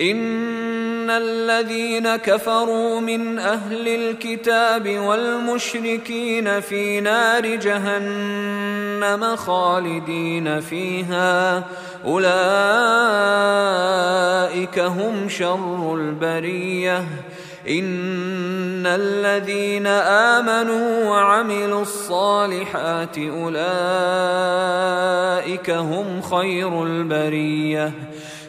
إن الذين كفروا من أهل الكتاب والمشركين في نار جهنم خالدين فيها. أولئك هم شر البرية. إن الذين آمنوا وعملوا الصالحات أولئك هم خير البرية.